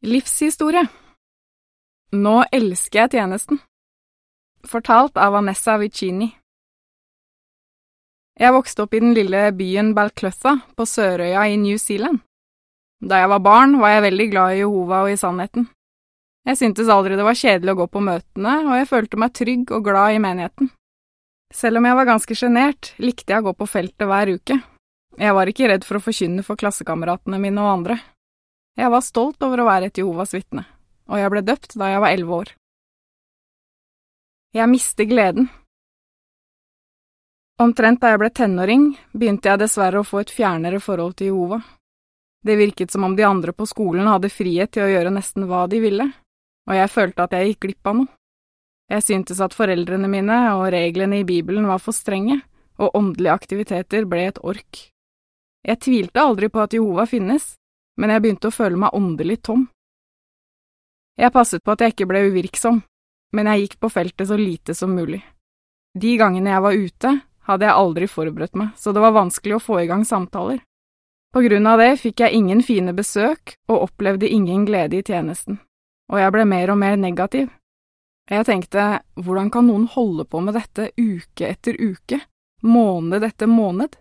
Livshistorie Nå elsker jeg tjenesten. Fortalt av Vanessa Vicini. Jeg vokste opp i den lille byen Balclutha på Sørøya i New Zealand. Da jeg var barn, var jeg veldig glad i Jehova og i sannheten. Jeg syntes aldri det var kjedelig å gå på møtene, og jeg følte meg trygg og glad i menigheten. Selv om jeg var ganske sjenert, likte jeg å gå på feltet hver uke. Jeg var ikke redd for å forkynne for klassekameratene mine og andre. Jeg var stolt over å være et Jehovas vitne, og jeg ble døpt da jeg var elleve år. Jeg mister gleden. Omtrent da jeg ble tenåring, begynte jeg dessverre å få et fjernere forhold til Jehova. Det virket som om de andre på skolen hadde frihet til å gjøre nesten hva de ville, og jeg følte at jeg gikk glipp av noe. Jeg syntes at foreldrene mine og reglene i Bibelen var for strenge, og åndelige aktiviteter ble et ork. Jeg tvilte aldri på at Jehova finnes, men jeg begynte å føle meg åndelig tom. Jeg passet på at jeg ikke ble uvirksom, men jeg gikk på feltet så lite som mulig. De gangene jeg var ute, hadde jeg aldri forberedt meg, så det var vanskelig å få i gang samtaler. På grunn av det fikk jeg ingen fine besøk og opplevde ingen glede i tjenesten, og jeg ble mer og mer negativ. Jeg tenkte, hvordan kan noen holde på med dette uke etter uke, måned etter måned?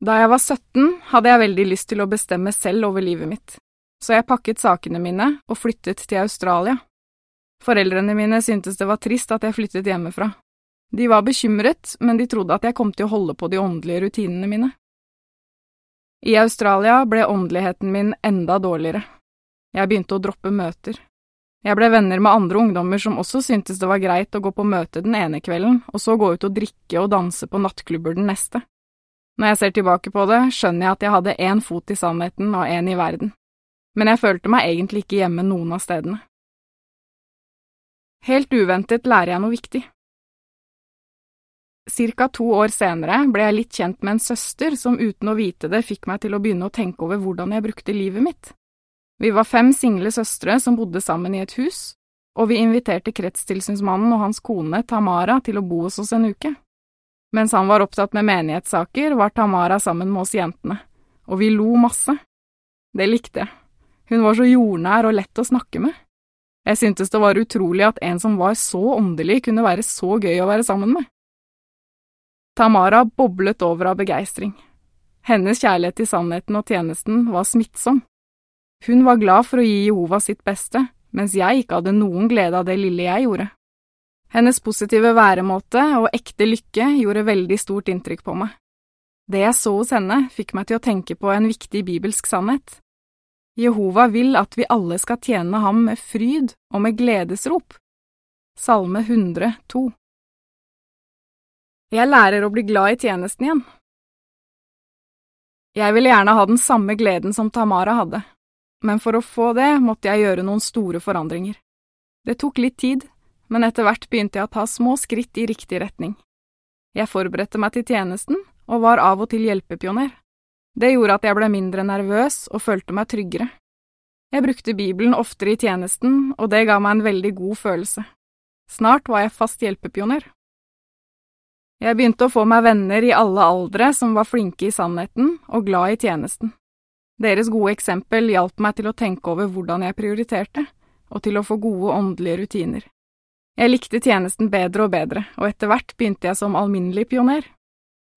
Da jeg var 17, hadde jeg veldig lyst til å bestemme selv over livet mitt, så jeg pakket sakene mine og flyttet til Australia. Foreldrene mine syntes det var trist at jeg flyttet hjemmefra. De var bekymret, men de trodde at jeg kom til å holde på de åndelige rutinene mine. I Australia ble åndeligheten min enda dårligere. Jeg begynte å droppe møter. Jeg ble venner med andre ungdommer som også syntes det var greit å gå på møte den ene kvelden, og så gå ut og drikke og danse på nattklubber den neste. Når jeg ser tilbake på det, skjønner jeg at jeg hadde én fot i sannheten og én i verden, men jeg følte meg egentlig ikke hjemme noen av stedene. Helt uventet lærer jeg noe viktig. Cirka to år senere ble jeg litt kjent med en søster som uten å vite det fikk meg til å begynne å tenke over hvordan jeg brukte livet mitt. Vi var fem single søstre som bodde sammen i et hus, og vi inviterte kretstilsynsmannen og hans kone Tamara til å bo hos oss en uke. Mens han var opptatt med menighetssaker, var Tamara sammen med oss jentene, og vi lo masse. Det likte jeg. Hun var så jordnær og lett å snakke med. Jeg syntes det var utrolig at en som var så åndelig, kunne være så gøy å være sammen med. Tamara boblet over av begeistring. Hennes kjærlighet til sannheten og tjenesten var smittsom. Hun var glad for å gi Jehova sitt beste, mens jeg ikke hadde noen glede av det lille jeg gjorde. Hennes positive væremåte og ekte lykke gjorde veldig stort inntrykk på meg. Det jeg så hos henne, fikk meg til å tenke på en viktig bibelsk sannhet. Jehova vil at vi alle skal tjene ham med fryd og med gledesrop. Salme 102 Jeg lærer å bli glad i tjenesten igjen. Jeg ville gjerne ha den samme gleden som Tamara hadde, men for å få det måtte jeg gjøre noen store forandringer. Det tok litt tid, men etter hvert begynte jeg å ta små skritt i riktig retning. Jeg forberedte meg til tjenesten og var av og til hjelpepioner. Det gjorde at jeg ble mindre nervøs og følte meg tryggere. Jeg brukte Bibelen oftere i tjenesten, og det ga meg en veldig god følelse. Snart var jeg fast hjelpepioner. Jeg begynte å få meg venner i alle aldre som var flinke i sannheten og glad i tjenesten. Deres gode eksempel hjalp meg til å tenke over hvordan jeg prioriterte, og til å få gode åndelige rutiner. Jeg likte tjenesten bedre og bedre, og etter hvert begynte jeg som alminnelig pioner.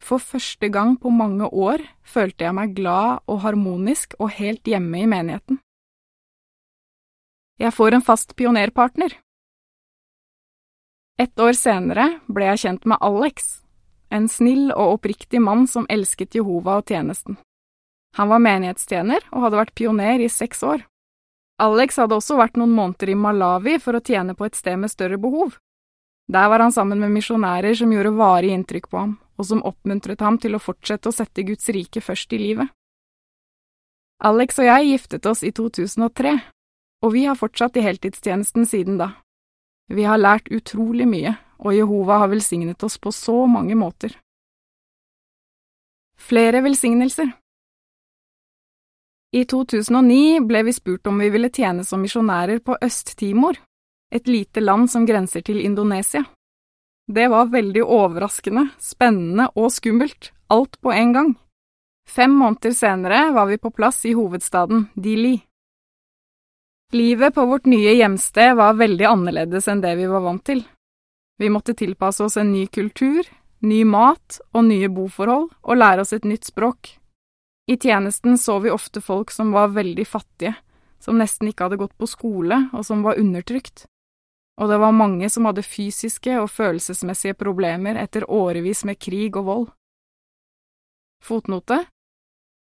For første gang på mange år følte jeg meg glad og harmonisk og helt hjemme i menigheten. Jeg får en fast pionerpartner. Et år senere ble jeg kjent med Alex, en snill og oppriktig mann som elsket Jehova og tjenesten. Han var menighetstjener og hadde vært pioner i seks år. Alex hadde også vært noen måneder i Malawi for å tjene på et sted med større behov. Der var han sammen med misjonærer som gjorde varig inntrykk på ham, og som oppmuntret ham til å fortsette å sette Guds rike først i livet. Alex og jeg giftet oss i 2003, og vi har fortsatt i heltidstjenesten siden da. Vi har lært utrolig mye, og Jehova har velsignet oss på så mange måter. Flere velsignelser i 2009 ble vi spurt om vi ville tjene som misjonærer på Øst-Timor, et lite land som grenser til Indonesia. Det var veldig overraskende, spennende og skummelt, alt på en gang. Fem måneder senere var vi på plass i hovedstaden Dili. Livet på vårt nye hjemsted var veldig annerledes enn det vi var vant til. Vi måtte tilpasse oss en ny kultur, ny mat og nye boforhold, og lære oss et nytt språk. I tjenesten så vi ofte folk som var veldig fattige, som nesten ikke hadde gått på skole, og som var undertrykt. Og det var mange som hadde fysiske og følelsesmessige problemer etter årevis med krig og vold. Fotnote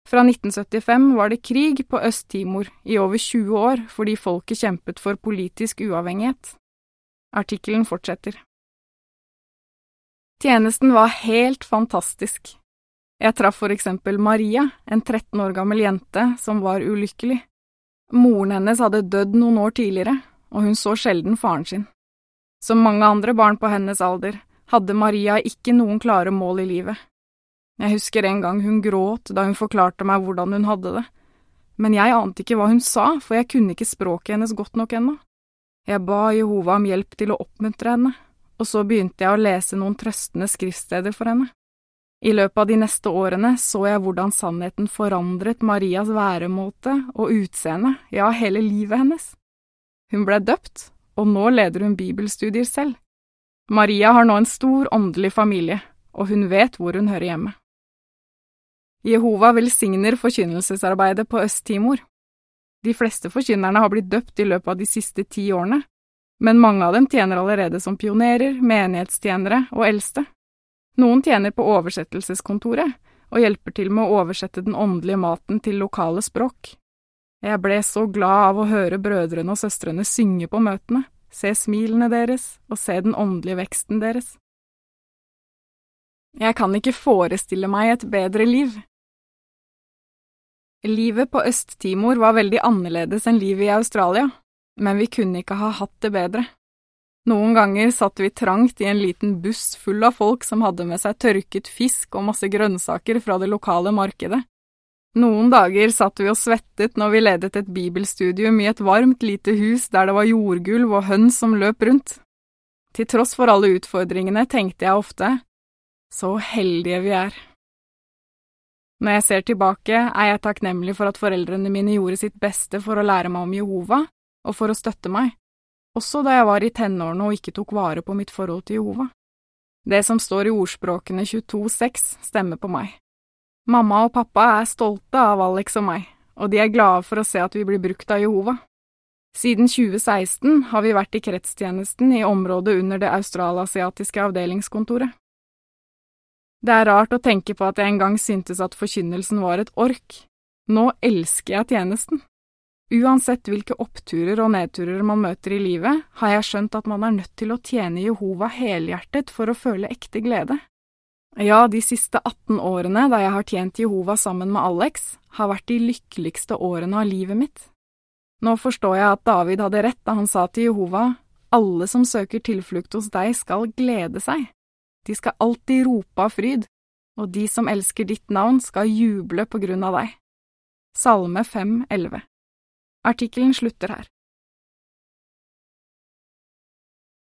fra 1975 var det krig på Øst-Timor i over 20 år fordi folket kjempet for politisk uavhengighet. Artikkelen fortsetter. Tjenesten var helt fantastisk. Jeg traff for eksempel Maria, en 13 år gammel jente som var ulykkelig. Moren hennes hadde dødd noen år tidligere, og hun så sjelden faren sin. Som mange andre barn på hennes alder hadde Maria ikke noen klare mål i livet. Jeg husker en gang hun gråt da hun forklarte meg hvordan hun hadde det, men jeg ante ikke hva hun sa, for jeg kunne ikke språket hennes godt nok ennå. Jeg ba Jehova om hjelp til å oppmuntre henne, og så begynte jeg å lese noen trøstende skriftsteder for henne. I løpet av de neste årene så jeg hvordan sannheten forandret Marias væremåte og utseende, ja, hele livet hennes. Hun ble døpt, og nå leder hun bibelstudier selv. Maria har nå en stor åndelig familie, og hun vet hvor hun hører hjemme. Jehova velsigner forkynnelsesarbeidet på Øst-Timor. De fleste forkynnerne har blitt døpt i løpet av de siste ti årene, men mange av dem tjener allerede som pionerer, menighetstjenere og eldste. Noen tjener på oversettelseskontoret og hjelper til med å oversette den åndelige maten til lokale språk. Jeg ble så glad av å høre brødrene og søstrene synge på møtene, se smilene deres og se den åndelige veksten deres. Jeg kan ikke forestille meg et bedre liv. Livet på Øst-Timor var veldig annerledes enn livet i Australia, men vi kunne ikke ha hatt det bedre. Noen ganger satt vi trangt i en liten buss full av folk som hadde med seg tørket fisk og masse grønnsaker fra det lokale markedet. Noen dager satt vi og svettet når vi ledet et bibelstudium i et varmt, lite hus der det var jordgulv og høns som løp rundt. Til tross for alle utfordringene tenkte jeg ofte, så heldige vi er. Når jeg ser tilbake, er jeg takknemlig for at foreldrene mine gjorde sitt beste for å lære meg om Jehova og for å støtte meg, også da jeg var i tenårene og ikke tok vare på mitt forhold til Jehova. Det som står i ordspråkene 22,6 stemmer på meg. Mamma og pappa er stolte av Alex og meg, og de er glade for å se at vi blir brukt av Jehova. Siden 2016 har vi vært i kretstjenesten i området under det australasiatiske avdelingskontoret. Det er rart å tenke på at jeg en gang syntes at forkynnelsen var et ork. Nå elsker jeg tjenesten. Uansett hvilke oppturer og nedturer man møter i livet, har jeg skjønt at man er nødt til å tjene Jehova helhjertet for å føle ekte glede. Ja, de siste 18 årene da jeg har tjent Jehova sammen med Alex, har vært de lykkeligste årene av livet mitt. Nå forstår jeg at David hadde rett da han sa til Jehova, alle som søker tilflukt hos deg skal glede seg. De skal alltid rope av fryd, og de som elsker ditt navn skal juble på grunn av deg. Salme 5,11 Artikkelen slutter her.